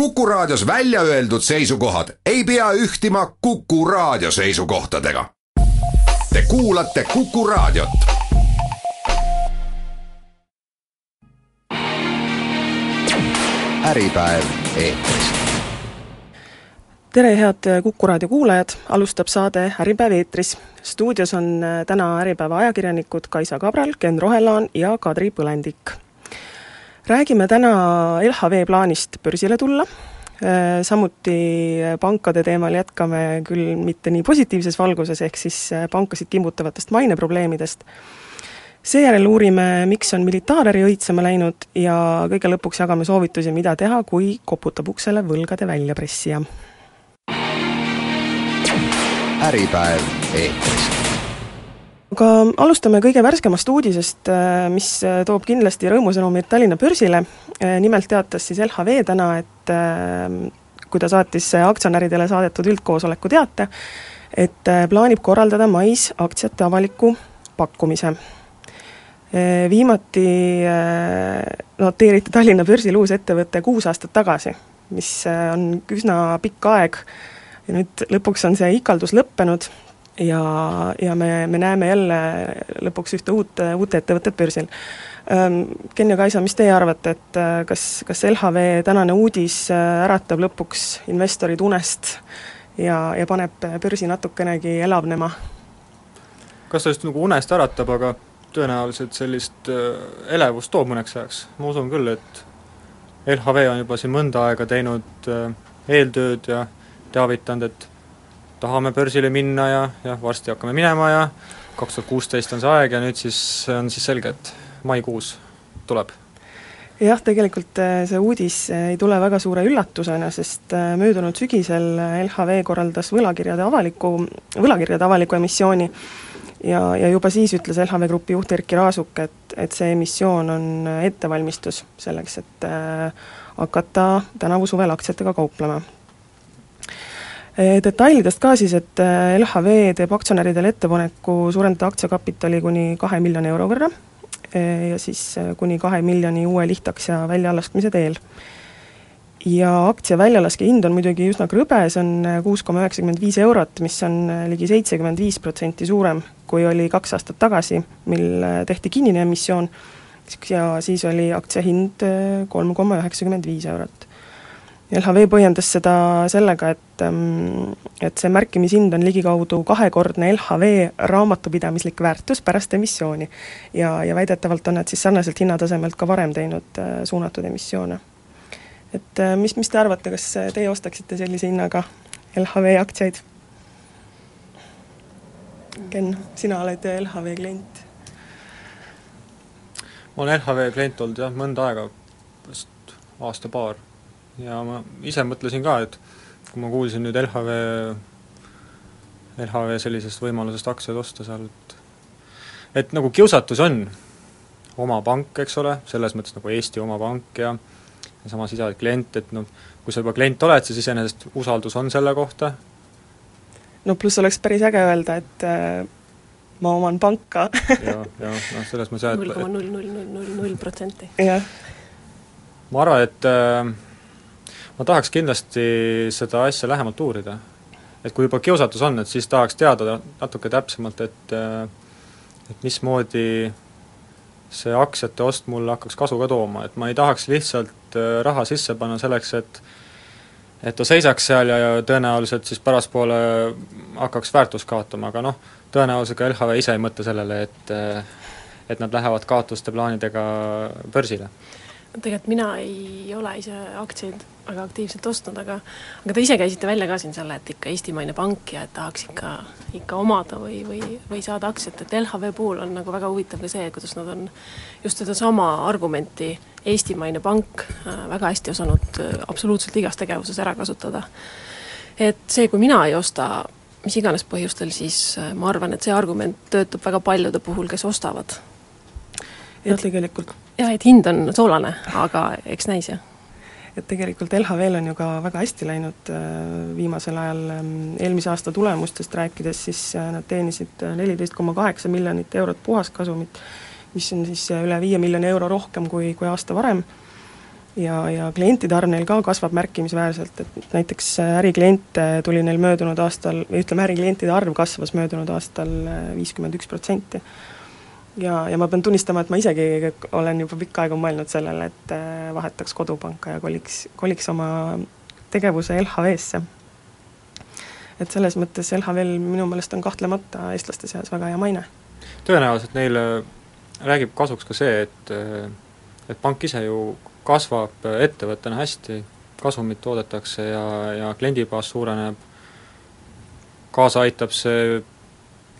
Kuku Raadios välja öeldud seisukohad ei pea ühtima Kuku Raadio seisukohtadega. Te kuulate Kuku Raadiot. äripäev eetris. tere, head Kuku raadio kuulajad, alustab saade Äripäev eetris. stuudios on täna Äripäeva ajakirjanikud Kaisa Kabral, Ken Rohelaan ja Kadri Põlendik räägime täna LHV plaanist börsile tulla, äh, samuti pankade teemal jätkame küll mitte nii positiivses valguses, ehk siis äh, pankasid kimbutavatest maineprobleemidest, seejärel uurime, miks on militaaräri õitsema läinud ja kõige lõpuks jagame soovitusi, mida teha, kui koputab uksele võlgade väljapressija. äripäev eetris aga alustame kõige värskemast uudisest, äh, mis äh, toob kindlasti rõõmusõnumit Tallinna börsile, äh, nimelt teatas siis LHV täna, et kui ta saatis aktsionäridele saadetud üldkoosoleku teate, et plaanib korraldada mais aktsiate avaliku pakkumise. Viimati noteeriti Tallinna börsil uus ettevõte kuus aastat tagasi, mis on üsna pikk aeg. Ja nüüd lõpuks on see ikaldus lõppenud ja, ja me, me näeme jälle lõpuks ühte uut, uut ettevõtet börsil. Ken ja Kaisa, mis teie arvate, et äh, kas, kas LHV tänane uudis äh, äratab lõpuks investorid unest ja, ja paneb börsi natukenegi elavnema? kas ta just nagu unest äratab, aga tõenäoliselt sellist äh, elevust toob mõneks ajaks, ma usun küll, et LHV on juba siin mõnda aega teinud eeltööd ja teavitanud, et tahame börsile minna ja, ja varsti hakkame minema ja kaks tuhat kuusteist on see aeg ja nüüd siis on siis selge, et maikuus tuleb. jah, tegelikult äh, see uudis äh, ei tule väga suure üllatusena, sest äh, möödunud sügisel LHV korraldas võlakirjade avaliku, võlakirjade avaliku emissiooni ja, ja juba siis ütles LHV Grupi juht Erkki Raasuk, et, et see emissioon on ettevalmistus selleks, et hakata tänavu suvel aktsiatega kauplema detailidest ka siis, et eh, LHV teeb aktsionäridele ettepaneku suurendada aktsiakapitali kuni kahe miljoni euro võrra eh, ja siis kuni kahe miljoni uue lihtaktsia väljalaskmise teel. ja aktsia väljalaske hind on muidugi üsna krõbe, see on kuus koma üheksakümmend viis eurot, mis on ligi seitsekümmend viis protsenti suurem, kui oli kaks aastat tagasi, mil tehti kinnine emissioon, ja siis oli aktsia hind kolm koma üheksakümmend viis eurot LHV põhjendas seda sellega, et ähm, et see märkimishind on ligikaudu kahekordne LHV raamatupidamislik väärtus pärast emissiooni. ja, ja väidetavalt on nad siis sarnaselt hinnatasemelt ka varem teinud äh, suunatud emissioone. et äh, mis, mis te arvate, kas teie ostaksite sellise hinnaga LHV aktsiaid? Ken, sina oled LHV klient. ma olen LHV klient olnud jah, mõnda aega, vist aasta-paar ja ma ise mõtlesin ka, et kui ma kuulsin nüüd LHV, LHV sellisest võimalusest aktsiaid osta seal, et et nagu kiusatus on oma pank, eks ole, selles mõttes nagu Eesti oma pank ja ja samas ise oled klient, et noh, kui sa juba klient oled, siis iseenesest usaldus on selle kohta. no pluss oleks päris äge öelda, et äh, ma oman panka ja, ja noh, selles mõttes jah, et null koma null null null null null protsenti. jah. ma arvan, et äh, ma tahaks kindlasti seda asja lähemalt uurida. et kui juba kiusatus on, et siis tahaks teada natuke täpsemalt, et et mismoodi see aktsiate ost mulle hakkaks kasu ka tooma, et ma ei tahaks lihtsalt äh, raha sisse panna selleks, et et ta seisaks seal ja, ja tõenäoliselt siis pärastpoole hakkaks väärtust kaotama, aga noh, tõenäoliselt ka LHV ise ei mõtle sellele, et äh, et nad lähevad kaotuste plaanidega börsile. Tegelikult mina ei ole ise aktsiaid väga aktiivselt ostnud, aga aga te ise käisite välja ka siin selle, et ikka eestimaine pank ja et tahaks ikka, ikka omada või, või, või saada aktsiat, et LHV puhul on nagu väga huvitav ka see, kuidas nad on just sedasama argumenti, eestimaine pank, äh, väga hästi osanud äh, absoluutselt igas tegevuses ära kasutada. et see, kui mina ei osta mis iganes põhjustel, siis äh, ma arvan, et see argument töötab väga paljude puhul, kes ostavad. et tegelikult jah, et hind on soolane, aga eks näis, jah et tegelikult LHV-l on ju ka väga hästi läinud äh, viimasel ajal, ähm, eelmise aasta tulemustest rääkides, siis äh, nad teenisid äh, neliteist koma kaheksa miljonit eurot puhaskasumit, mis on siis üle viie miljoni euro rohkem kui, kui aasta varem, ja, ja klientide arv neil ka kasvab märkimisväärselt, et näiteks ärikliente tuli neil möödunud aastal, või ütleme, äriklientide arv kasvas möödunud aastal viiskümmend üks protsenti. Ja, ja ma pean tunnistama, et ma isegi olen juba pikka aega mõelnud sellele, et vahetaks kodupanka ja koliks, koliks oma tegevuse LHV-sse. et selles mõttes LHV-l minu meelest on kahtlemata eestlaste seas väga hea maine. tõenäoliselt neile räägib kasuks ka see, et et pank ise ju kasvab ettevõttena hästi, kasumit toodetakse ja, ja kliendibaas suureneb, kaasa aitab see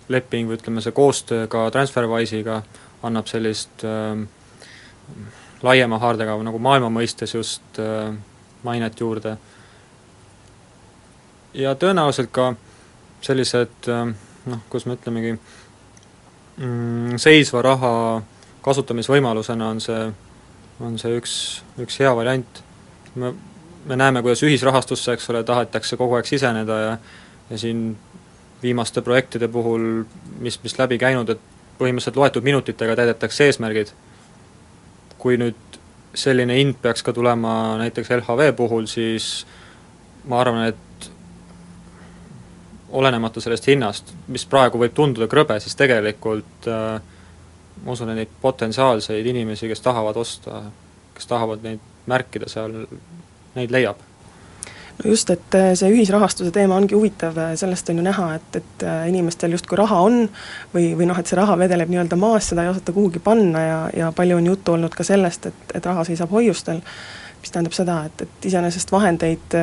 leping või ütleme, see koostöö ka TransferWise'iga annab sellist äh, laiema haardega nagu maailma mõistes just äh, mainet juurde. ja tõenäoliselt ka sellised äh, noh, kuidas me ütlemegi mm,, seisva raha kasutamisvõimalusena on see on see üks, üks hea variant. me, me näeme, kuidas ühisrahastusse, eks ole, tahetakse kogu aeg siseneda ja ja siin viimaste projektide puhul, mis, mis läbi käinud, et põhimõtteliselt loetud minutitega täidetakse eesmärgid. kui nüüd selline hind peaks ka tulema näiteks LHV puhul, siis ma arvan, et olenemata sellest hinnast, mis praegu võib tunduda krõbe, siis tegelikult äh, ma usun, et neid potentsiaalseid inimesi, kes tahavad osta, kes tahavad neid märkida seal, neid leiab no just, et äh, see ühisrahastuse teema ongi huvitav, äh, sellest on ju näha, et, et äh, inimestel justkui raha on või, või noh, et see raha vedeleb nii-öelda maas, seda ei osata kuhugi panna ja, ja palju on juttu olnud ka sellest, et, et raha seisab hoiustel, mis tähendab seda, et, et iseenesest vahendeid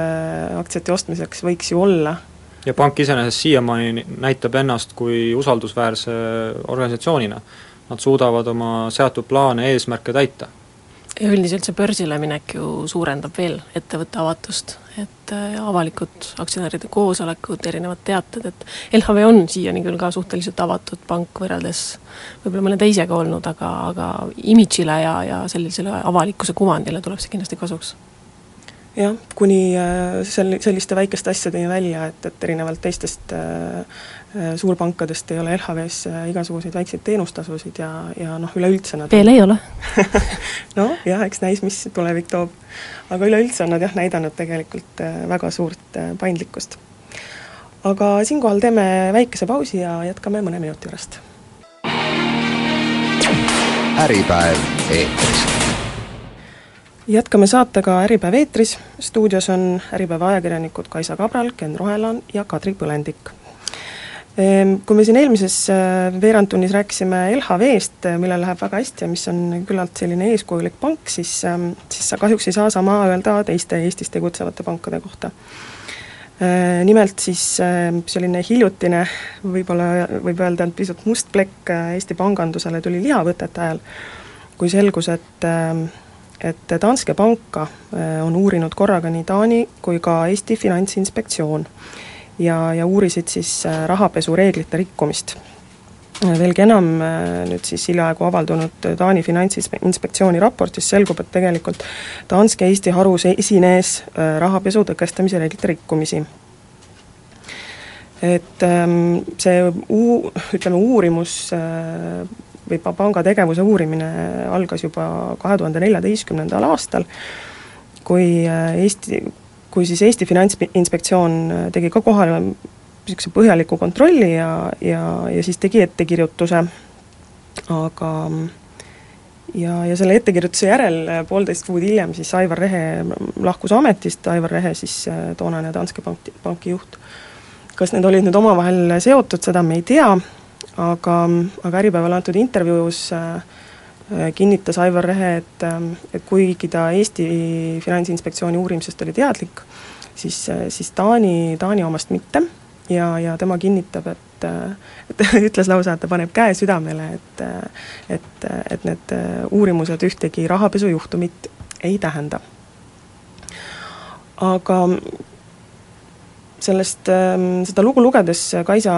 aktsiate ostmiseks võiks ju olla. ja pank iseenesest siiamaani näitab ennast kui usaldusväärse organisatsioonina nad suudavad oma seatud plaane, eesmärke täita. Ja üldiselt see börsile minek ju suurendab veel ettevõtte avatust, et äh, avalikud aktsionäride koosolekud, erinevad teated, et LHV on siiani küll ka suhteliselt avatud pank võrreldes võib-olla mõne teisega olnud, aga, aga imidžile ja, ja sellisele avalikkuse kuvandile tuleb see kindlasti kasuks jah, kuni äh, sel-, selliste väikeste asjadeni välja, et, et erinevalt teistest äh, Äh, suurpankadest ei ole LHV-s igasuguseid väikseid teenustasusid ja, ja noh, üleüldse nad veel ei ole noh, jah, eks näis, mis tulevik toob. aga üleüldse on nad jah, näidanud tegelikult väga suurt paindlikkust. aga siinkohal teeme väikese pausi ja jätkame mõne minuti pärast. äripäev eetris jätkame saatega Äripäev eetris, stuudios on Äripäeva ajakirjanikud Kaisa Kabral, Ken Rohelaan ja Kadri Põlendik Ehm, kui me siin eelmises äh, veerandtunnis rääkisime LHV-st, äh, millel läheb väga hästi ja mis on küllalt selline eeskujulik pank, siis, ähm, siis sa kahjuks ei saa sama öelda teiste Eestis tegutsevate pankade kohta. Äh, nimelt siis ähm, selline hiljutine, võib-olla võib öelda, et pisut must plekk Eesti pangandusele tuli lihavõtete ajal, kui selgus, et ähm, et Danske panka on uurinud korraga nii Taani kui ka Eesti Finantsinspektsioon ja, ja uurisid siis äh, rahapesureeglite rikkumist. Äh, veelgi enam, äh, nüüd siis hiljaaegu avaldunud Taani Finantsinspektsiooni raportis selgub, et tegelikult Danske Eesti harus esines rahapesu tõkestamise reeglite rikkumisi et ähm, see uu-, ütleme uurimus või panga tegevuse uurimine algas juba kahe tuhande neljateistkümnendal aastal, kui Eesti, kui siis Eesti Finantsinspektsioon äh, tegi ka kohale niisuguse põhjaliku kontrolli ja, ja, ja siis tegi ettekirjutuse, aga ja, ja selle ettekirjutuse järel äh, poolteist kuud hiljem siis Aivar Rehe lahkus ametist, Aivar Rehe siis äh, toonane Danske pank, panki juht. kas need olid nüüd omavahel seotud, seda me ei tea, aga, aga Äripäevale antud intervjuus äh, Äh, kinnitas Aivar Rehe, et, ähm, et kuigi ta Eesti Finantsinspektsiooni uurimisest oli teadlik, siis, äh, siis Taani, Taani omast mitte ja, ja tema kinnitab, et et ütles lausa, et ta paneb käe südamele, et et, et need uurimused ühtegi rahapesujuhtumit ei tähenda. aga sellest, ähm, seda lugu lugedes Kaisa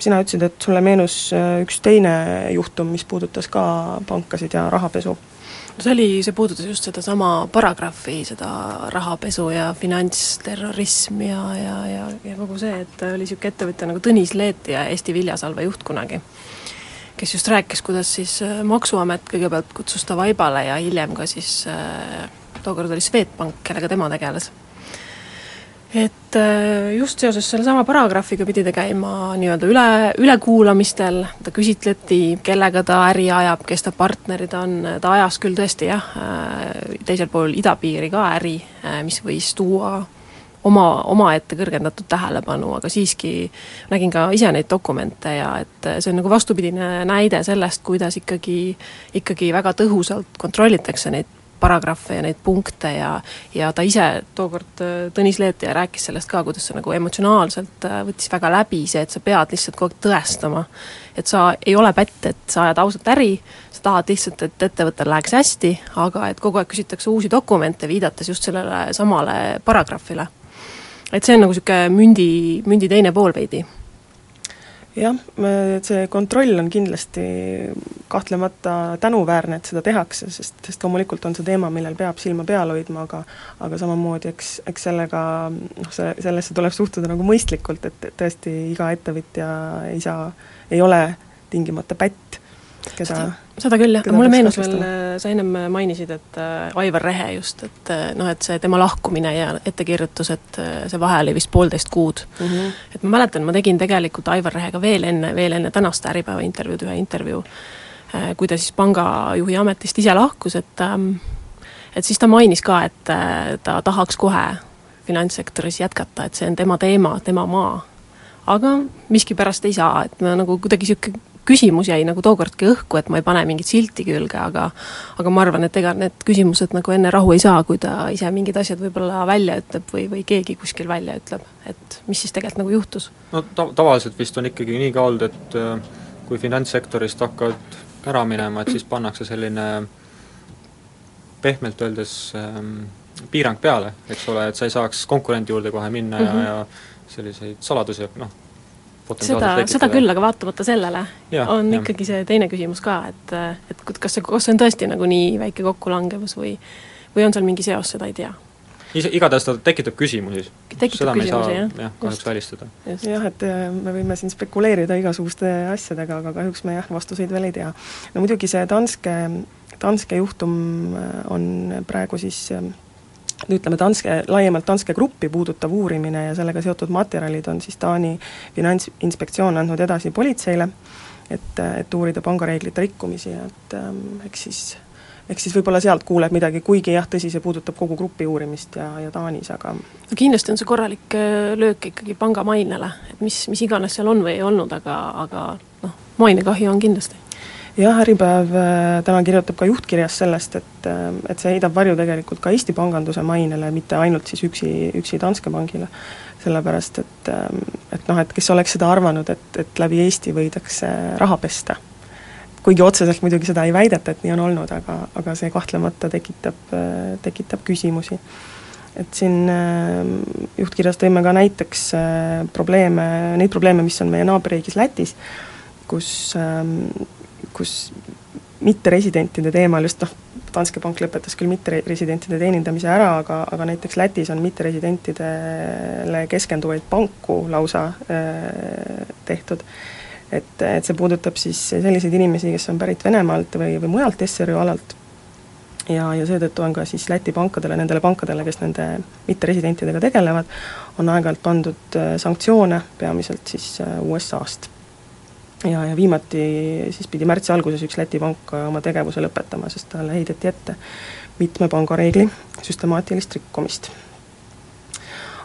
sina ütlesid, et sulle meenus äh, üks teine juhtum, mis puudutas ka pankasid ja rahapesu. no see oli, see puudutas just sedasama paragrahvi, seda rahapesu ja finantsterrorism ja, ja, ja, ja kogu see, et oli niisugune ettevõtja nagu Tõnis Leet ja Eesti Viljasalve juht kunagi, kes just rääkis, kuidas siis äh, Maksuamet kõigepealt kutsus ta vaibale ja hiljem ka siis äh, tookord oli Swedbank, kellega tema tegeles et äh, just seoses sellesama paragrahviga pidi ta käima nii-öelda üle, ülekuulamistel, ta küsitleti, kellega ta äri ajab, kes ta partnerid on, ta ajas küll tõesti jah, äh, teisel pool idapiiri ka äri, äh, mis võis tuua oma, omaette kõrgendatud tähelepanu, aga siiski nägin ka ise neid dokumente ja et see on nagu vastupidine näide sellest, kuidas ikkagi, ikkagi väga tõhusalt kontrollitakse neid paragrahve ja neid punkte ja ja ta ise tookord, äh, Tõnis Leetja rääkis sellest ka, kuidas see nagu emotsionaalselt äh, võttis väga läbi, see, et sa pead lihtsalt kogu aeg tõestama, et sa ei ole pätt, et sa ajad ausat äri, sa tahad lihtsalt, et ettevõttel läheks hästi, aga et kogu aeg küsitakse uusi dokumente, viidates just sellele samale paragrahvile. et see on nagu niisugune mündi, mündi teine pool veidi jah, see kontroll on kindlasti kahtlemata tänuväärne, et seda tehakse, sest, sest loomulikult on see teema, millel peab silma peal hoidma, aga aga samamoodi eks, eks sellega noh, see, sellesse tuleb suhtuda nagu mõistlikult, et tõesti iga ettevõtja ei saa, ei ole tingimata pätt keda seda, seda küll jah, mulle meenus veel, äh, sa ennem mainisid, et äh, Aivar Rehe just, et äh, noh, et see tema lahkumine ja ettekirjutus, et see vahe oli vist poolteist kuud mm. -hmm. et ma mäletan, ma tegin tegelikult Aivar Rehega veel enne, veel enne tänast Äripäeva intervjuud ühe intervjuu, kui ta siis pangajuhi ametist ise lahkus, et ähm, et siis ta mainis ka, et ta tahaks kohe finantssektoris jätkata, et see on tema teema, tema maa. aga miskipärast ei saa, et ma nagu kuidagi niisugune küsimus jäi nagu tookordki õhku, et ma ei pane mingit silti külge, aga aga ma arvan, et ega need küsimused nagu enne rahu ei saa, kui ta ise mingid asjad võib-olla välja ütleb või, või keegi kuskil välja ütleb, et mis siis tegelikult nagu juhtus? no ta-, tavaliselt vist on ikkagi nii ka olnud, et äh, kui finantssektorist hakkavad ära minema, et siis pannakse selline pehmelt öeldes ähm, piirang peale, eks ole, et sa ei saaks konkurendi juurde kohe minna mm -hmm. ja, ja selliseid saladusi, noh, seda, seda küll, aga vaatamata sellele ja, on ja. ikkagi see teine küsimus ka, et, et kas see, kas see on tõesti nagu nii väike kokkulangevus või või on seal mingi seos, seda ei tea igatahes ta tekitab küsimusi. tekitab küsimusi, jah. jah, kahjuks välistada. jah, et äh, me võime siin spekuleerida igasuguste asjadega, aga kahjuks me jah, vastuseid veel ei tea. no muidugi see Danske, Danske juhtum äh, on praegu siis äh, ütleme, Danske, laiemalt Danske Gruppi puudutav uurimine ja sellega seotud materjalid on siis Taani finantsinspektsioon andnud edasi politseile, et, et uurida pangareeglite rikkumisi, et ähm, eks siis eks siis võib-olla sealt kuuleb midagi, kuigi jah, tõsi, see puudutab kogu grupi uurimist ja, ja Taanis, aga no kindlasti on see korralik äh, löök ikkagi panga mainele, et mis, mis iganes seal on või ei olnud, aga, aga noh, mainekahju on kindlasti jah, Äripäev äh, täna kirjutab ka juhtkirjas sellest, et, äh, et see heidab varju tegelikult ka Eesti panganduse mainele, mitte ainult siis üksi, üksi Danske pangile. sellepärast, et, äh, et noh, et kes oleks seda arvanud, et, et läbi Eesti võidakse raha pesta. kuigi otseselt muidugi seda ei väideta, et nii on olnud, aga, aga see kahtlemata tekitab, tekitab küsimusi et siin juhtkirjas tõime ka näiteks probleeme, neid probleeme, mis on meie naaberriigis Lätis, kus kus mitteresidentide teemal just noh, Danske Bank lõpetas küll mitteresidentide teenindamise ära, aga, aga näiteks Lätis on mitteresidentidele keskenduvaid panku lausa äh, tehtud. et, et see puudutab siis selliseid inimesi, kes on pärit Venemaalt või, või mujalt SRÜ alalt ja, ja seetõttu on ka siis Läti pankadele, nendele pankadele, kes nende mitteresidentidega tegelevad, on aeg-ajalt pandud äh, sanktsioone, peamiselt siis äh, USA-st ja, ja viimati siis pidi märtsi alguses üks Läti pank oma tegevuse lõpetama, sest talle heideti ette mitme pangareegli süstemaatilist rikkumist.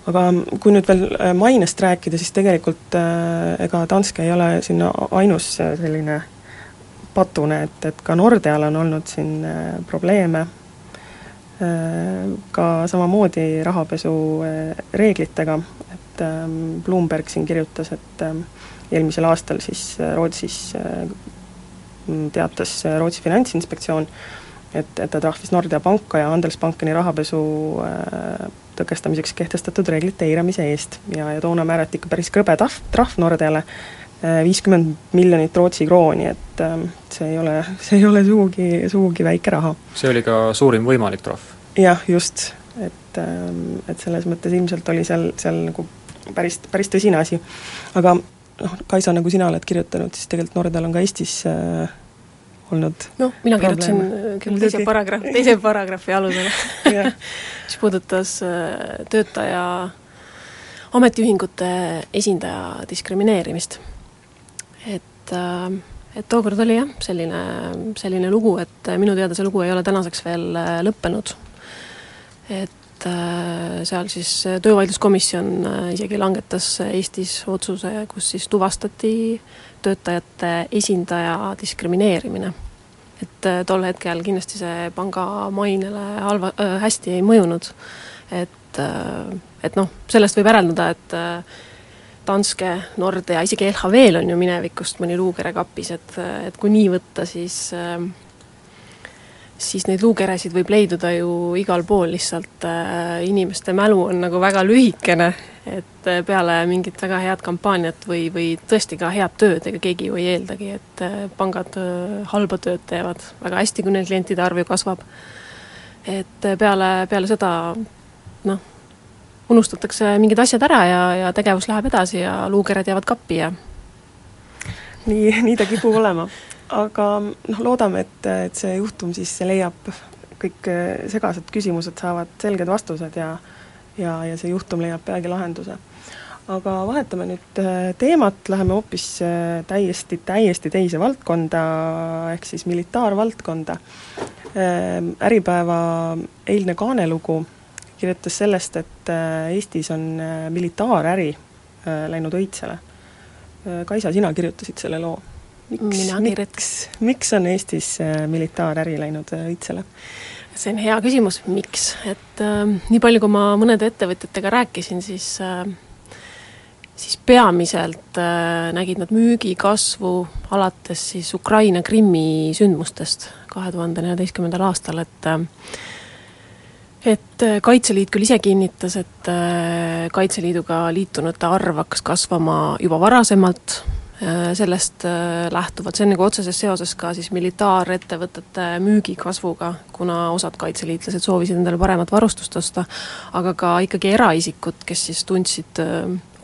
aga kui nüüd veel äh, mainest rääkida, siis tegelikult äh, ega Danske ei ole siin ainus selline patune, et, et ka Nordeal on olnud siin äh, probleeme ka samamoodi rahapesu reeglitega, et ähm, Bloomberg siin kirjutas, et ähm, eelmisel aastal siis äh, Rootsis äh, teatas äh, Rootsi finantsinspektsioon, et, et ta trahvis Nordea panka ja Handelsbankeni rahapesu tõkestamiseks kehtestatud reeglite eiramise eest ja, ja toona määrati ikka päris krõbe trahv, trahv Nordeale, viiskümmend miljonit Rootsi krooni, et see ei ole, see ei ole sugugi, sugugi väike raha. see oli ka suurim võimalik trahv? jah, just, et, et selles mõttes ilmselt oli seal, seal nagu päris, päris tõsine asi. aga noh, Kaisa, nagu sina oled kirjutanud, siis tegelikult Nordal on ka Eestis äh, olnud noh, mina kirjutasin probleeme. küll teise Muidugi. paragrahvi, teise paragrahvi alusel mis puudutas äh, töötaja ametiühingute esindaja diskrimineerimist. et, äh, et tookord oli jah, selline, selline lugu, et minu teada see lugu ei ole tänaseks veel äh, lõppenud. et äh, seal siis töövaidluskomisjon äh, isegi langetas Eestis otsuse, kus siis tuvastati töötajate esindaja diskrimineerimine. et äh, tol hetkel kindlasti see panga mainele halva äh,, hästi ei mõjunud. et äh, et noh, sellest võib järeldada, et äh, Danske, Nordea, isegi LHV-l on ju minevikust mõni luukere kapis, et, et kui nii võtta, siis äh, siis neid luukeresid võib leiduda ju igal pool, lihtsalt äh, inimeste mälu on nagu väga lühikene, et äh, peale mingit väga head kampaaniat või, või tõesti ka head tööd, ega keegi ju ei eeldagi, et äh, pangad halba tööd teevad väga hästi, kui neil klientide arv ju kasvab. et peale, peale seda noh, unustatakse mingid asjad ära ja, ja tegevus läheb edasi ja luukered jäävad kappi ja nii, nii ta kipub olema. Aga noh, loodame, et, et see juhtum siis leiab, kõik eh, segased küsimused saavad selged vastused ja ja, ja see juhtum leiab peagi lahenduse. aga vahetame nüüd eh, teemat, läheme hoopis eh, täiesti, täiesti teise valdkonda, ehk siis militaarvaldkonda. Äripäeva eilne kaanelugu kirjutas sellest, et Eestis on militaaräri läinud õitsele. Kaisa, sina kirjutasid selle loo. Mina miks, miks on Eestis äh, militaaräri läinud äh, õitsele? see on hea küsimus, miks, et äh, nii palju, kui ma mõnede ettevõtjatega rääkisin, siis äh, siis peamiselt äh, nägid nad müügi kasvu alates siis Ukraina Krimmi sündmustest kahe tuhande neljateistkümnendal aastal, et äh, et äh, Kaitseliit küll ise kinnitas, et Kaitseliiduga liitunute arv hakkas kasvama juba varasemalt, sellest lähtuvalt, see on nagu otseses seoses ka siis militaarettevõtete müügi kasvuga, kuna osad kaitseliitlased soovisid endale paremat varustust osta, aga ka ikkagi eraisikud, kes siis tundsid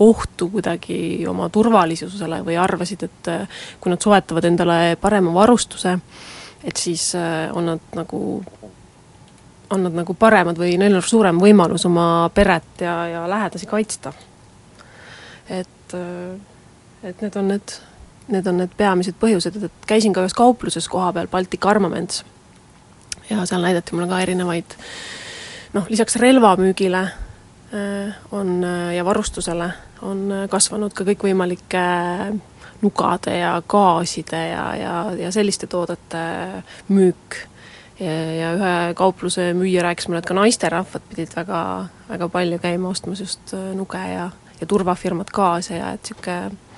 ohtu kuidagi oma turvalisusele või arvasid, et kui nad soetavad endale parema varustuse, et siis on nad nagu on nad nagu paremad või neil on suurem võimalus oma peret ja, ja lähedasi kaitsta. et, et need on need, need on need peamised põhjused, et käisin ka ühes kaupluses koha peal, Baltic Armaments, ja seal näidati mulle ka erinevaid noh, lisaks relvamüügile on ja varustusele on kasvanud ka kõikvõimalike nugade ja gaaside ja, ja, ja selliste toodete müük. Ja, ja ühe kaupluse müüja rääkis mulle, et ka naisterahvad pidid väga, väga palju käima ostmas just nuge ja, ja turvafirmad kaasa ja et niisugune,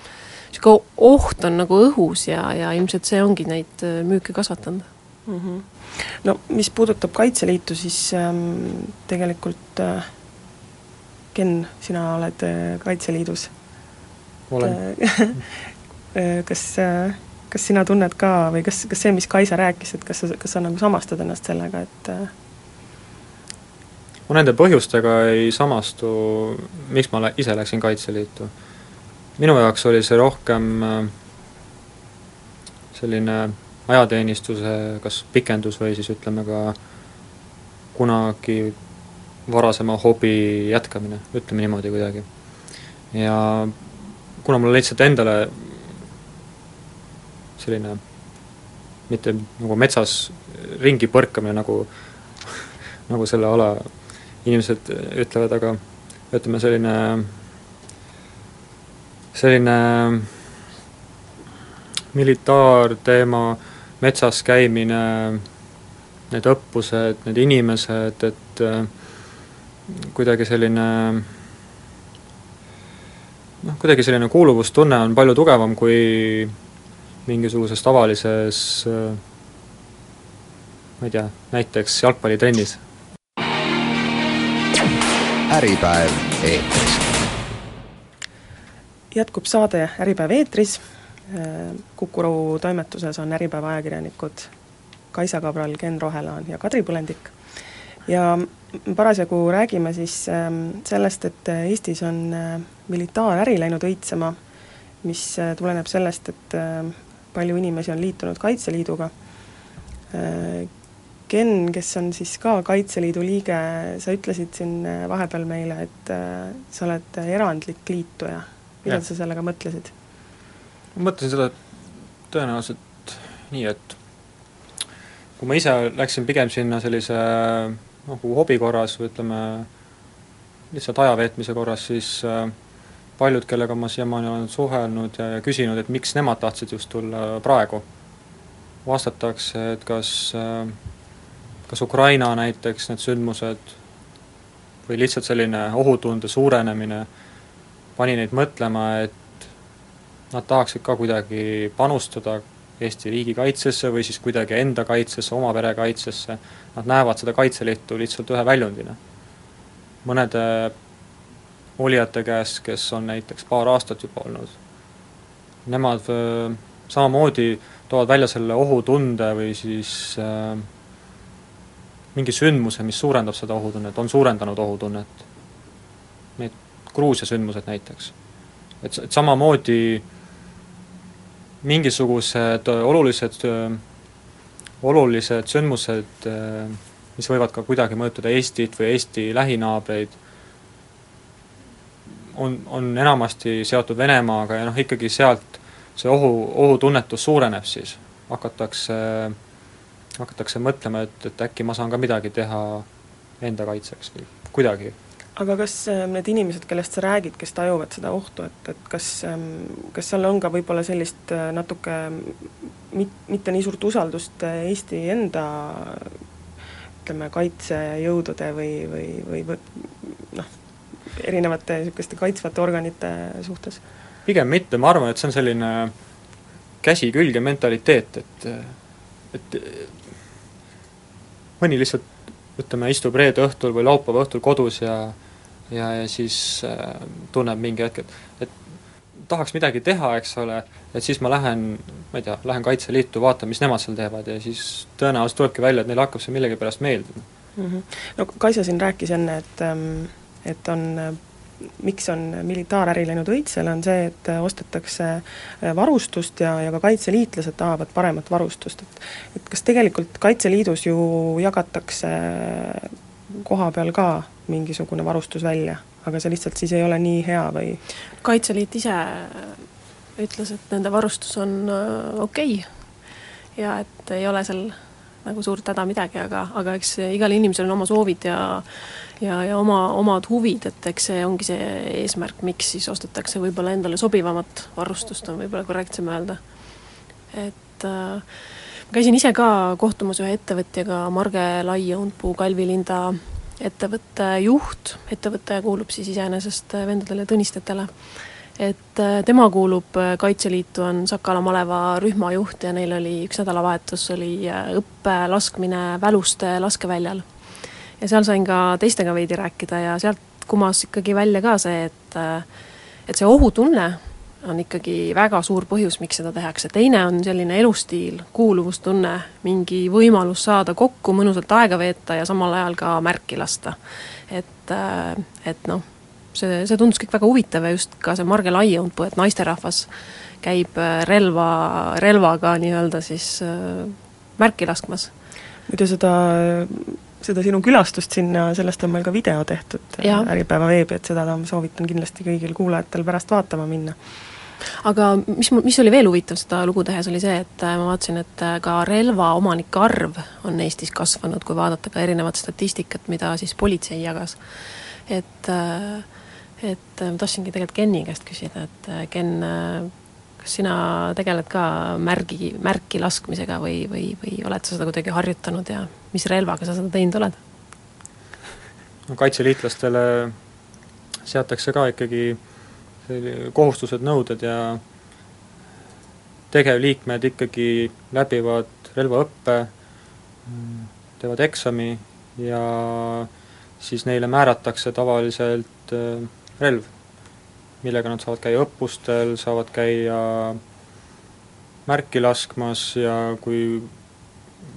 niisugune oht on nagu õhus ja, ja ilmselt see ongi neid müüke kasvatanud mm. -hmm. no mis puudutab Kaitseliitu, siis ähm, tegelikult äh, Ken, sina oled äh, Kaitseliidus. olen kas äh, kas sina tunned ka või kas, kas see, mis Kaisa rääkis, et kas sa, kas sa nagu samastad ennast sellega, et ma nende põhjustega ei samastu, miks ma lä-, ise läksin Kaitseliitu. Minu jaoks oli see rohkem äh, selline ajateenistuse kas pikendus või siis ütleme ka kunagi varasema hobi jätkamine, ütleme niimoodi kuidagi. ja kuna mulle lihtsalt endale selline mitte nagu metsas ringi põrkamine, nagu nagu selle ala inimesed ütlevad, aga ütleme, selline selline militaarteema, metsas käimine, need õppused, need inimesed, et äh, kuidagi selline noh, kuidagi selline kuuluvustunne on palju tugevam kui mingisuguses tavalises ma ei tea, näiteks jalgpallitrennis. äripäev eetris. Jätkub saade Äripäev eetris, Kuku Ruu toimetuses on Äripäeva ajakirjanikud Kaisa Kabral, Ken Rohelaan ja Kadri Põlendik. ja parasjagu räägime siis sellest, et Eestis on militaaräri läinud õitsema, mis tuleneb sellest, et palju inimesi on liitunud Kaitseliiduga Ken, kes on siis ka Kaitseliidu liige, sa ütlesid siin vahepeal meile, et sa oled erandlik liituja. Mida ja. sa sellega mõtlesid? ma mõtlesin seda tõenäoliselt nii, et kui ma ise läksin pigem sinna sellise nagu hobi korras või ütleme, lihtsalt aja veetmise korras, siis äh, paljud, kellega ma siiamaani olen suhelnud ja, ja küsinud, et miks nemad tahtsid just tulla praegu, vastatakse, et kas, äh, kas Ukraina näiteks, need sündmused või lihtsalt selline ohutunde suurenemine pani neid mõtlema, et nad tahaksid ka kuidagi panustada Eesti riigi kaitsesse või siis kuidagi enda kaitsesse, oma pere kaitsesse, nad näevad seda Kaitseliitu lihtsalt ühe väljundina. mõnede olijate käest, kes on näiteks paar aastat juba olnud, nemad samamoodi toovad välja selle ohutunde või siis äh, mingi sündmuse, mis suurendab seda ohutunnet, on suurendanud ohutunnet. Gruusia sündmused näiteks. et, et samamoodi mingisugused olulised, olulised sündmused, mis võivad ka kuidagi mõjutada Eestit või Eesti lähinaabreid, on, on enamasti seotud Venemaaga ja noh, ikkagi sealt see ohu, ohutunnetus suureneb siis, hakatakse, hakatakse mõtlema, et, et äkki ma saan ka midagi teha enda kaitseks või kuidagi aga kas ähm, need inimesed, kellest sa räägid, kes tajuvad seda ohtu, et, et kas, ähm, kas seal on ka võib-olla sellist äh, natuke mit-, mitte nii suurt usaldust äh, Eesti enda ütleme, kaitsejõudude või, või, või, või noh, erinevate niisuguste kaitsvate organite suhtes? pigem mitte, ma arvan, et see on selline käsi külge mentaliteet, et et mõni lihtsalt ütleme, istub reede õhtul või laupäeva õhtul kodus ja ja, ja siis äh, tunneb mingi hetk, et, et tahaks midagi teha, eks ole, et siis ma lähen, ma ei tea, lähen Kaitseliitu, vaatan, mis nemad seal teevad ja siis tõenäoliselt tulebki välja, et neile hakkab see millegipärast meeldima mm. -hmm. no Kaisa siin rääkis enne, et ähm, et on miks on militaaräri läinud õitsele, on see, et ostetakse äh, varustust ja, ja ka kaitseliitlased tahavad paremat varustust, et et kas tegelikult Kaitseliidus ju jagatakse koha peal ka mingisugune varustus välja, aga see lihtsalt siis ei ole nii hea või? kaitseliit ise ütles, et nende varustus on äh, okei okay. ja et ei ole seal nagu suurt häda midagi, aga, aga eks igal inimesel on oma soovid ja ja, ja oma, omad huvid, et eks see ongi see eesmärk, miks siis ostetakse võib-olla endale sobivamat varustust, on võib-olla korrektsem öelda. et äh, ma käisin ise ka kohtumas ühe ettevõtjaga, Marge Lai-Õunpuu, Kalvi Linda ettevõtte juht, ettevõte kuulub siis iseenesest vendadele Tõnistetele, et äh, tema kuulub äh, Kaitseliitu, on Sakala maleva rühmajuht ja neil oli üks nädalavahetus, oli äh, õppe laskmine Väluste laskeväljal. ja seal sain ka teistega veidi rääkida ja sealt kumas ikkagi välja ka see, et et see ohutunne on ikkagi väga suur põhjus, miks seda tehakse, teine on selline elustiil, kuuluvustunne, mingi võimalus saada kokku, mõnusalt aega veeta ja samal ajal ka märki lasta. et, äh, et noh, see, see tundus kõik väga huvitav ja just ka see Marge Laiõunpuu, et naisterahvas käib äh, relva, relvaga nii-öelda siis äh, märki laskmas. muidu seda seda sinu külastust sinna, sellest on meil ka video tehtud ja. Äripäeva veebi, et seda ma soovitan kindlasti kõigil kuulajatel pärast vaatama minna aga mis, mis oli veel huvitav seda lugu tehes, oli see, et äh, ma vaatasin, et äh, ka relvaomanike arv on Eestis kasvanud, kui vaadata ka erinevat statistikat, mida siis politsei jagas. et, äh, et ma tahtsingi tegelikult Kenni käest küsida, et Ken, kas sina tegeled ka märgi, märki laskmisega või, või, või oled sa seda kuidagi harjutanud ja mis relvaga sa seda teinud oled? no kaitseliitlastele seatakse ka ikkagi kohustused, nõuded ja tegevliikmed ikkagi läbivad relvaõppe, teevad eksami ja siis neile määratakse tavaliselt äh, relv, millega nad saavad käia õppustel, saavad käia märki laskmas ja kui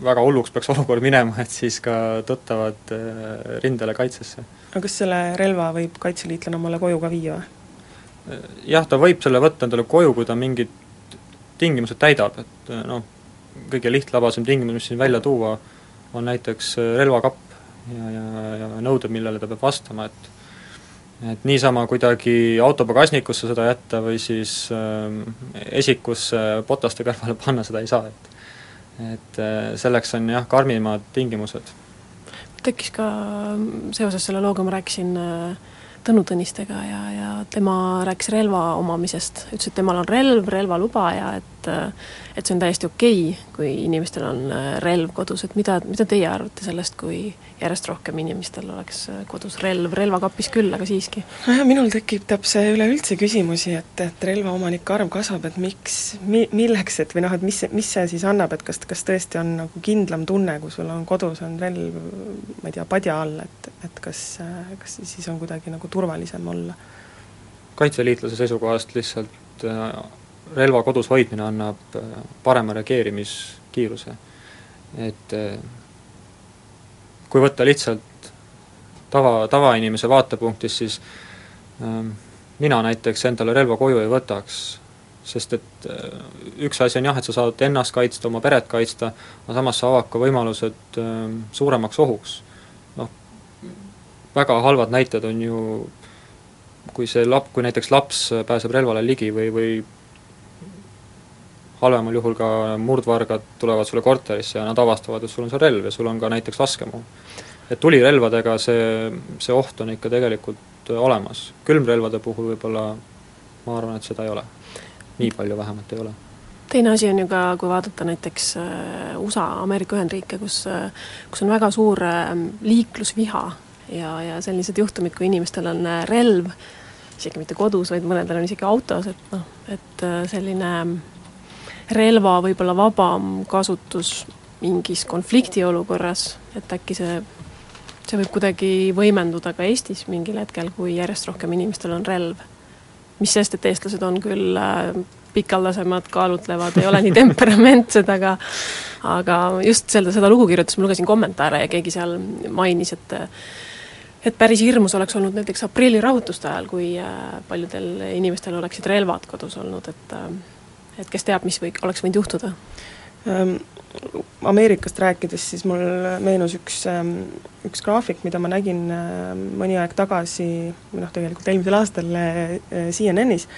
väga hulluks peaks olukord minema, et siis ka tõttavad äh, rindele kaitsesse. aga kas selle relva võib kaitseliitlane omale koju ka viia või? jah, ta võib selle võtta endale koju, kui ta mingid tingimused täidab, et noh, kõige lihtlabasem tingimus, mis siin välja tuua, on näiteks relvakapp ja, ja, ja nõuded, millele ta peab vastama, et et niisama kuidagi auto pagasnikusse seda jätta või siis äh, esikusse potaste kõrvale panna, seda ei saa, et et äh, selleks on jah, karmimad tingimused. tekkis ka seoses selle looga, ma rääkisin äh, Tõnu Tõnistega ja, ja tema rääkis relva omamisest, ütles, et temal on relv, relvaluba ja et et see on täiesti okei okay,, kui inimestel on äh, relv kodus, et mida, mida teie arvate sellest, kui järjest rohkem inimestel oleks äh, kodus relv, relvakapis küll, aga siiski? nojah, minul tekib see üleüldse küsimusi, et, et relvaomanike arv kasvab, et miks, mi-, milleks, et või noh, et mis, mis see siis annab, et kas, kas tõesti on nagu kindlam tunne, kui sul on kodus on relv, ma ei tea, padja all, et, et kas, kas siis on kuidagi nagu turvalisem olla? kaitseliitlase seisukohast lihtsalt äh, relva kodus hoidmine annab äh, parema reageerimiskiiruse. et äh, kui võtta lihtsalt tava, tavainimese vaatepunktist, siis ähm, mina näiteks endale relva koju ei võtaks, sest et äh, üks asi on jah, et sa saad ennast kaitsta, oma peret kaitsta, aga samas see avab ka võimalused äh, suuremaks ohuks. noh, väga halvad näited on ju kui see lap-, kui näiteks laps pääseb relvale ligi või, või halvemal juhul ka murdvargad tulevad sulle korterisse ja nad avastavad, et sul on seal relv ja sul on ka näiteks laskemoon. et tulirelvadega see, see oht on ikka tegelikult olemas, külmrelvade puhul võib-olla ma arvan, et seda ei ole. nii palju vähemalt ei ole teine asi on ju ka, kui vaadata näiteks äh, USA, Ameerika Ühendriike, kus, äh, kus on väga suur äh, liiklusviha ja, ja sellised juhtumid, kui inimestel on relv, isegi mitte kodus, vaid mõnedel on isegi autos, et noh, et selline relva võib-olla vabam kasutus mingis konfliktiolukorras, et äkki see, see võib kuidagi võimenduda ka Eestis mingil hetkel, kui järjest rohkem inimestel on relv. mis sest, et eestlased on küll äh, pikaldasemad, kaalutlevad, ei ole nii temperamentsed, aga aga just seda, seda lugu kirjutas, ma lugesin kommentaare ja keegi seal mainis, et et päris hirmus oleks olnud näiteks aprillirahutuste ajal, kui äh, paljudel inimestel oleksid relvad kodus olnud, et äh, et kes teab, mis või oleks võinud juhtuda? Ähm, Ameerikast rääkides, siis mul meenus üks, ähm, üks graafik, mida ma nägin ähm, mõni aeg tagasi, või noh, tegelikult eelmisel aastal äh, CNN-is,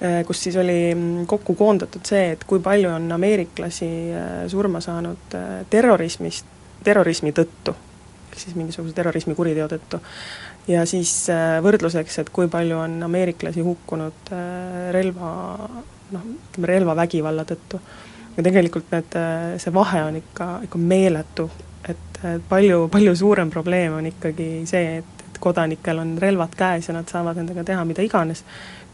äh, kus siis oli mm, kokku koondatud see, et kui palju on ameeriklasi äh, surma saanud terrorismist, terrorismi tõttu, ehk siis mingisuguse terrorismikuriteo tõttu. ja siis võrdluseks, et kui palju on ameeriklasi hukkunud relva noh, ütleme relvavägivalla tõttu. ja tegelikult need, see vahe on ikka, ikka meeletu, et palju, palju suurem probleem on ikkagi see, et, et kodanikel on relvad käes ja nad saavad nendega teha mida iganes,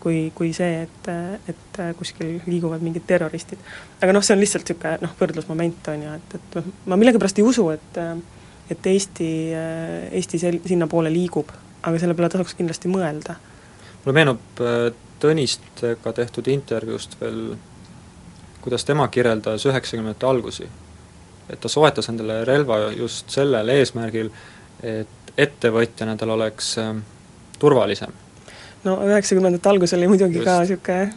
kui, kui see, et, et kuskil liiguvad mingid terroristid. aga noh, see on lihtsalt niisugune noh, võrdlusmoment on ju, et, et ma millegipärast ei usu, et et Eesti, Eesti sel-, sinnapoole liigub, aga selle peale tasuks kindlasti mõelda. mulle meenub Tõnistega tehtud intervjuust veel, kuidas tema kirjeldas üheksakümnendate algusi. et ta soetas endale relva just sellel eesmärgil, et ettevõtjana tal oleks äh, turvalisem. no üheksakümnendate algus oli muidugi just. ka niisugune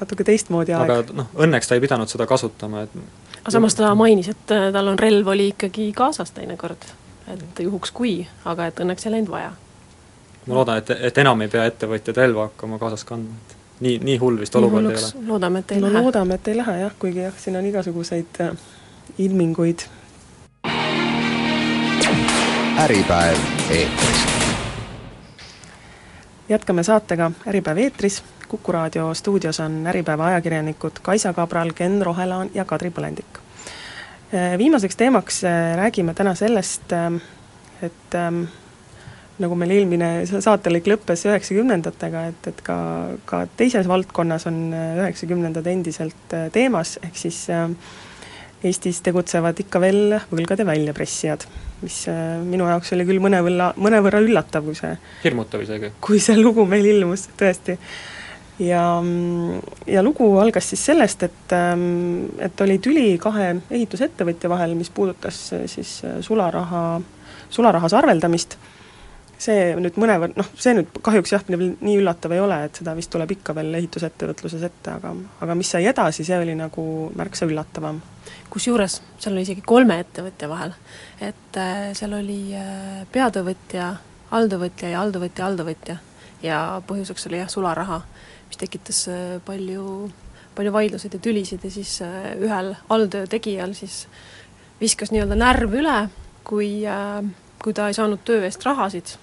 natuke teistmoodi aeg. aga noh, õnneks ta ei pidanud seda kasutama, et aga samas ta mainis, et äh, tal on relv oli ikkagi kaasas teinekord, et juhuks kui, aga et õnneks ei läinud vaja ma loodan, et, et enam ei pea ettevõtjad relva hakkama kaasas kandma, et nii, nii hull vist olukord ei ole. loodame, et ei no, lähe. loodame, et ei lähe jah, kuigi jah, siin on igasuguseid äh, ilminguid. äripäev eetris. jätkame saatega Äripäev eetris, Kuku raadio stuudios on Äripäeva ajakirjanikud Kaisa Kabral, Ken Rohelaan ja Kadri Põlendik. Äh, viimaseks teemaks äh, räägime täna sellest, et ähm, nagu meil eelmine saatelõik lõppes üheksakümnendatega, et, et ka, ka teises valdkonnas on äh, üheksakümnendad endiselt äh, teemas, ehk siis äh, Eestis tegutsevad ikka veel võlgade väljapressijad, mis minu jaoks oli küll mõnevõrra, mõnevõrra üllatav, kui see hirmutav isegi. kui see lugu meil ilmus, tõesti. ja, ja lugu algas siis sellest, et, ähm, et oli tüli kahe ehitusettevõtja vahel, mis puudutas siis sularaha, sularahas arveldamist see nüüd mõnevõrd, noh, see nüüd kahjuks jah, nii üllatav ei ole, et seda vist tuleb ikka veel ehitusettevõtluses ette, aga aga mis sai edasi, see oli nagu märksa üllatavam. kusjuures seal oli isegi kolme ettevõtja vahel. et äh, seal oli äh, peatöövõtja, alltöövõtja ja alltöövõtja, alltöövõtja. ja põhjuseks oli jah, sularaha, mis tekitas äh, palju, palju vaidluseid ja tülisid ja siis ühel alltöö tegijal siis viskas nii-öelda närv üle, kui kui ta ei saanud töö eest rahasid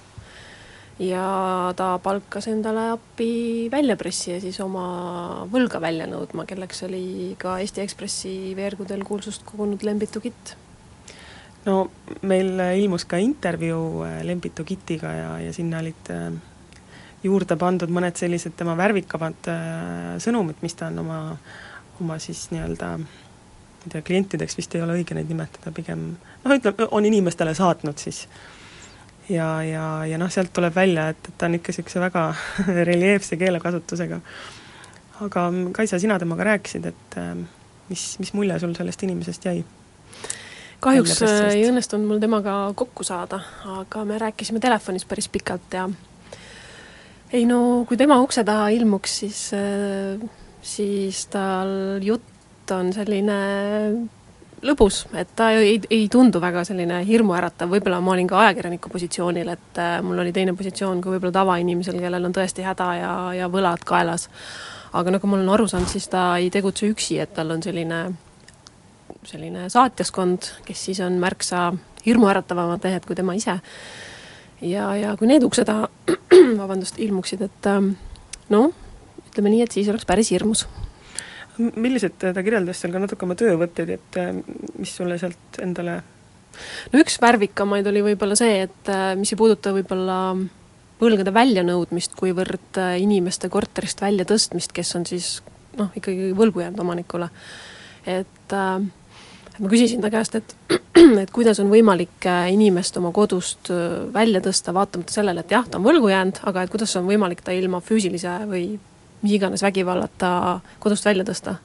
ja ta palkas endale appi väljapressija siis oma võlga välja nõudma, kelleks oli ka Eesti Ekspressi veergudel kuulsust kogunud Lembitu Kitt. no meil ilmus ka intervjuu äh, Lembitu Kitiga ja, ja sinna olid äh, juurde pandud mõned sellised tema värvikamad äh, sõnumid, mis ta on oma, oma siis nii-öelda ma ei tea, klientideks vist ei ole õige neid nimetada, pigem noh, ütleme, on inimestele saatnud siis ja, ja, ja noh, sealt tuleb välja, et, et ta on ikka niisuguse väga reljeefse keelekasutusega. aga Kaisa, sina temaga rääkisid, et äh, mis, mis mulje sul sellest inimesest jäi? kahjuks ei õnnestunud mul temaga kokku saada, aga me rääkisime telefonis päris pikalt ja ei no kui tema ukse taha ilmuks, siis, äh, siis tal jutt on selline lõbus, et ta ei, ei tundu väga selline hirmuäratav, võib-olla ma olin ka ajakirjaniku positsioonil, et äh, mul oli teine positsioon kui võib-olla tavainimesel, kellel on tõesti häda ja, ja võlad kaelas. aga nagu ma olen aru saanud, siis ta ei tegutse üksi, et tal on selline, selline saatjaskond, kes siis on märksa hirmuäratavamad mehed kui tema ise. ja, ja kui need ukse taha, vabandust, ilmuksid, et noh, ütleme nii, et siis oleks päris hirmus millised, ta kirjeldas seal ka natuke oma töövõtteid, et äh, mis sulle sealt endale no üks värvikamaid oli võib-olla see, et äh, mis ei puuduta võib-olla võlgade väljanõudmist, kuivõrd äh, inimeste korterist väljatõstmist, kes on siis noh, ikkagi võlgu jäänud omanikule. et äh, ma küsisin ta käest, et, et kuidas on võimalik inimest oma kodust välja tõsta, vaatamata sellele, et jah, ta on võlgu jäänud, aga et kuidas on võimalik ta ilma füüsilise või mis iganes vägivallata kodust välja tõsta.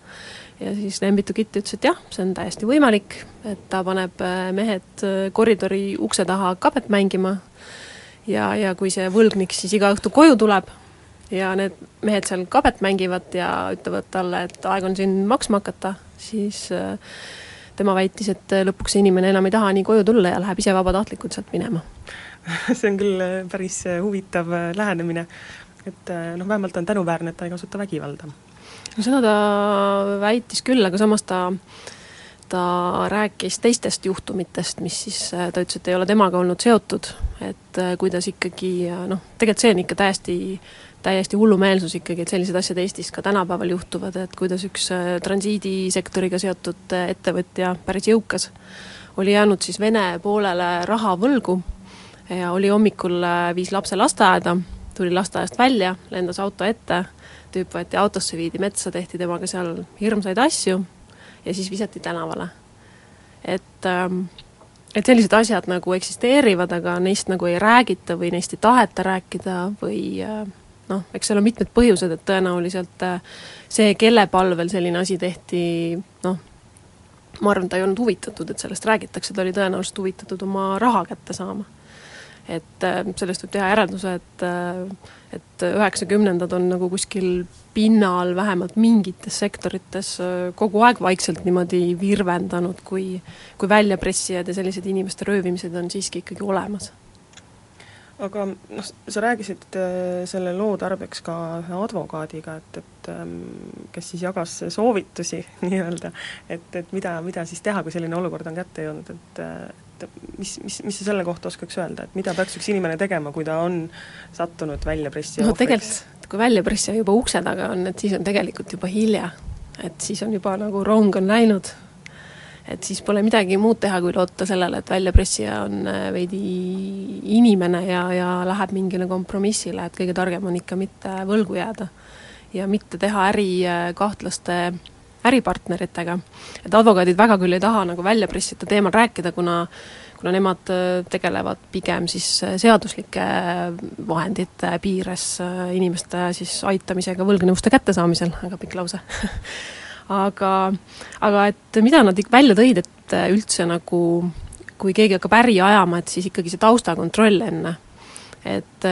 ja siis Lembitu Kitt ütles, et jah, see on täiesti võimalik, et ta paneb äh, mehed äh, koridori ukse taha kabet mängima. Ja, ja kui see võlgnik siis iga õhtu koju tuleb ja need mehed seal kabet mängivad ja ütlevad talle, et aeg on siin maksma hakata, siis äh, tema väitis, et lõpuks see inimene enam ei taha nii koju tulla ja läheb ise vabatahtlikult sealt minema. See on küll päris huvitav lähenemine et äh, noh, vähemalt on tänuväärne, et ta ei kasuta vägivalda. no seda ta väitis küll, aga samas ta ta rääkis teistest juhtumitest, mis siis, äh, ta ütles, et ei ole temaga olnud seotud, et äh, kuidas ikkagi noh, tegelikult see on ikka täiesti, täiesti hullumeelsus ikkagi, et sellised asjad Eestis ka tänapäeval juhtuvad, et kuidas üks transiidisektoriga seotud ettevõtja, päris jõukas, oli jäänud siis Vene poolele raha võlgu ja oli hommikul, viis lapse lasteaeda tuli lasteaiast välja, lendas auto ette, tüüp võeti autosse, viidi metsa, tehti temaga seal hirmsaid asju ja siis visati tänavale. et, ähm, et sellised asjad nagu eksisteerivad, aga neist nagu ei räägita või neist ei taheta rääkida või äh, noh, eks seal on mitmed põhjused, et tõenäoliselt äh, see, kelle palvel selline asi tehti, noh, ma arvan, ta ei olnud huvitatud, et sellest räägitakse, ta oli tõenäoliselt huvitatud oma raha kätte saama et äh, sellest võib teha järelduse, et äh, et üheksakümnendad on nagu kuskil pinnal vähemalt mingites sektorites äh, kogu aeg vaikselt niimoodi virvendanud, kui kui väljapressijad ja sellised inimeste röövimised on siiski ikkagi olemas aga noh, sa rääkisid selle loo tarbeks ka ühe advokaadiga, et, et ähm, kes siis jagas soovitusi nii-öelda, et, et mida, mida siis teha, kui selline olukord on kätte jõudnud, et et mis, mis, mis sa selle kohta oskaks öelda, et mida peaks üks inimene tegema, kui ta on sattunud väljapressija no tegelikult, kui väljapressija juba ukse taga on, et siis on tegelikult juba hilja. et siis on juba nagu rong on läinud, et siis pole midagi muud teha, kui loota sellele, et väljapressija on äh, veidi inimene ja, ja läheb mingile kompromissile, et kõige targem on ikka mitte võlgu jääda. ja mitte teha äri äh, kahtlaste äripartneritega. et advokaadid väga küll ei taha nagu väljapressita teemal rääkida, kuna kuna nemad äh, tegelevad pigem siis seaduslike vahendite piires inimeste siis aitamisega võlgnevuste kättesaamisel, väga pikk lause aga, aga et mida nad välja tõid, et üldse nagu kui keegi hakkab äri ajama, et siis ikkagi see taustakontroll enne. et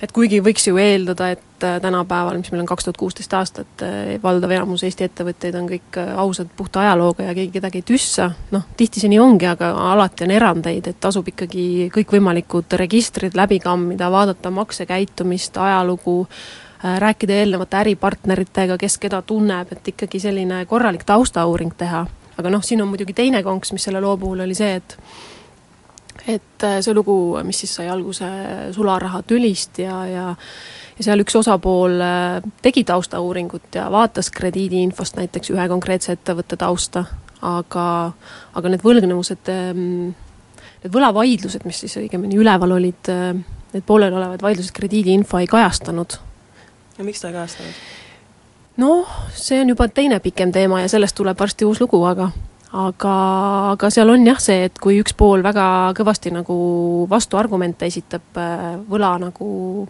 et kuigi võiks ju eeldada, et äh, tänapäeval, mis meil on kaks tuhat kuusteist aastat, äh, valdav enamus Eesti ettevõtteid on kõik äh, ausad, puhta ajalooga ja keegi kedagi ei tüssa, noh, tihti see nii ongi, aga alati on erandeid, et tasub ikkagi kõikvõimalikud registrid läbi kammida, vaadata maksekäitumist, ajalugu, rääkida eelnevate äripartneritega, kes keda tunneb, et ikkagi selline korralik taustauuring teha. aga noh, siin on muidugi teine konks, mis selle loo puhul oli see, et et äh, see lugu, mis siis sai alguse sularahatülist ja, ja ja seal üks osapool äh, tegi taustauuringut ja vaatas krediidiinfost näiteks ühe konkreetse ettevõtte tausta, aga, aga need võlgnevused, ähm, need võlavaidlused, mis siis õigemini üleval olid, äh, need pooleliolevad vaidlused krediidiinfo ei kajastanud. Ja miks ta ei kajastanud? noh, see on juba teine pikem teema ja sellest tuleb varsti uus lugu, aga aga, aga seal on jah see, et kui üks pool väga kõvasti nagu vastuargumente esitab äh, võla nagu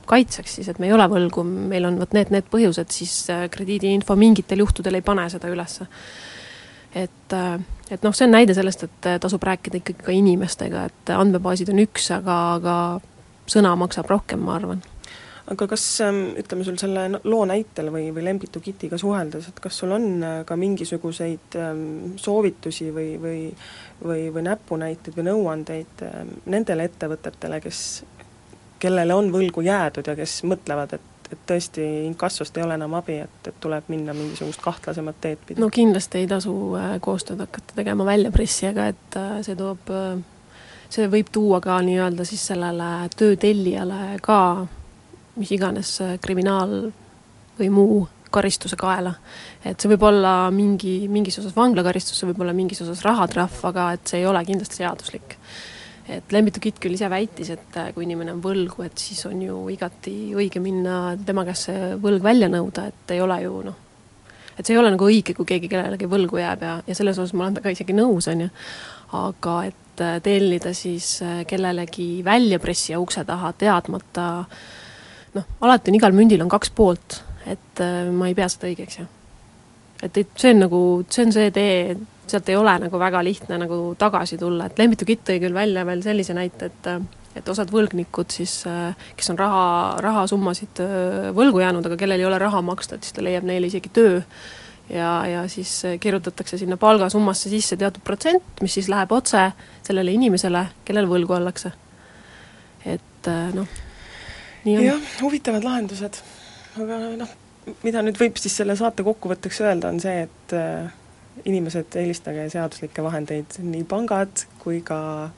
kaitseks, siis et me ei ole võlgu, meil on vot need, need põhjused, siis äh, krediidiinfo mingitel juhtudel ei pane seda ülesse. et, äh, et noh, see on näide sellest, et tasub rääkida ikkagi ka inimestega, et andmebaasid on üks, aga, aga sõna maksab rohkem, ma arvan aga kas ähm, ütleme, sul selle loo näitel või, või Lembitu Kitiga suheldes, et kas sul on äh, ka mingisuguseid ähm, soovitusi või, või või, või näpunäiteid või nõuandeid ähm, nendele ettevõtetele, kes, kellele on võlgu jäädud ja kes mõtlevad, et et tõesti inkassost ei ole enam abi, et, et tuleb minna mingisugust kahtlasemat teed pidi? no kindlasti ei tasu äh, koostööd hakata tegema väljapressijaga, et äh, see toob, see võib tuua ka nii-öelda siis sellele töö tellijale ka mis iganes äh, kriminaal või muu karistuse kaela. et see võib olla mingi, mingis osas vanglakaristus, see võib olla mingis osas rahatrahv, aga et see ei ole kindlasti seaduslik. et Lembitu Kitt küll ise väitis, et äh, kui inimene on võlgu, et siis on ju igati õige minna tema käest see võlg välja nõuda, et ei ole ju noh, et see ei ole nagu õige, kui keegi kellelegi võlgu jääb ja, ja selles osas ma olen temaga isegi nõus, on ju, aga et äh, tellida siis kellelegi väljapressija ukse taha teadmata äh, noh, alati on igal mündil on kaks poolt, et äh, ma ei pea seda õigeks, jah. et, et see on nagu, see on see tee, sealt ei ole nagu väga lihtne nagu tagasi tulla, et Lembitu Kitt tõi küll välja veel sellise näite, et et osad võlgnikud siis, äh, kes on raha, rahasummasid äh, võlgu jäänud, aga kellel ei ole raha maksta, et siis ta leiab neile isegi töö ja, ja siis kirjutatakse sinna palgasummasse sisse teatud protsent, mis siis läheb otse sellele inimesele, kellel võlgu ollakse. et noh jah, huvitavad lahendused, aga noh, mida nüüd võib siis selle saate kokkuvõtteks öelda, on see, et äh, inimesed, eelistage seaduslikke vahendeid, nii pangad kui ka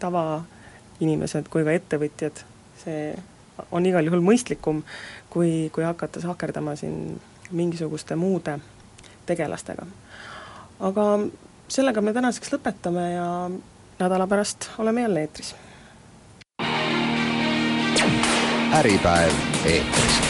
tavainimesed kui ka ettevõtjad, see on igal juhul mõistlikum, kui, kui hakata sahkerdama siin mingisuguste muude tegelastega. aga sellega me tänaseks lõpetame ja nädala pärast oleme jälle eetris Äripäev eetris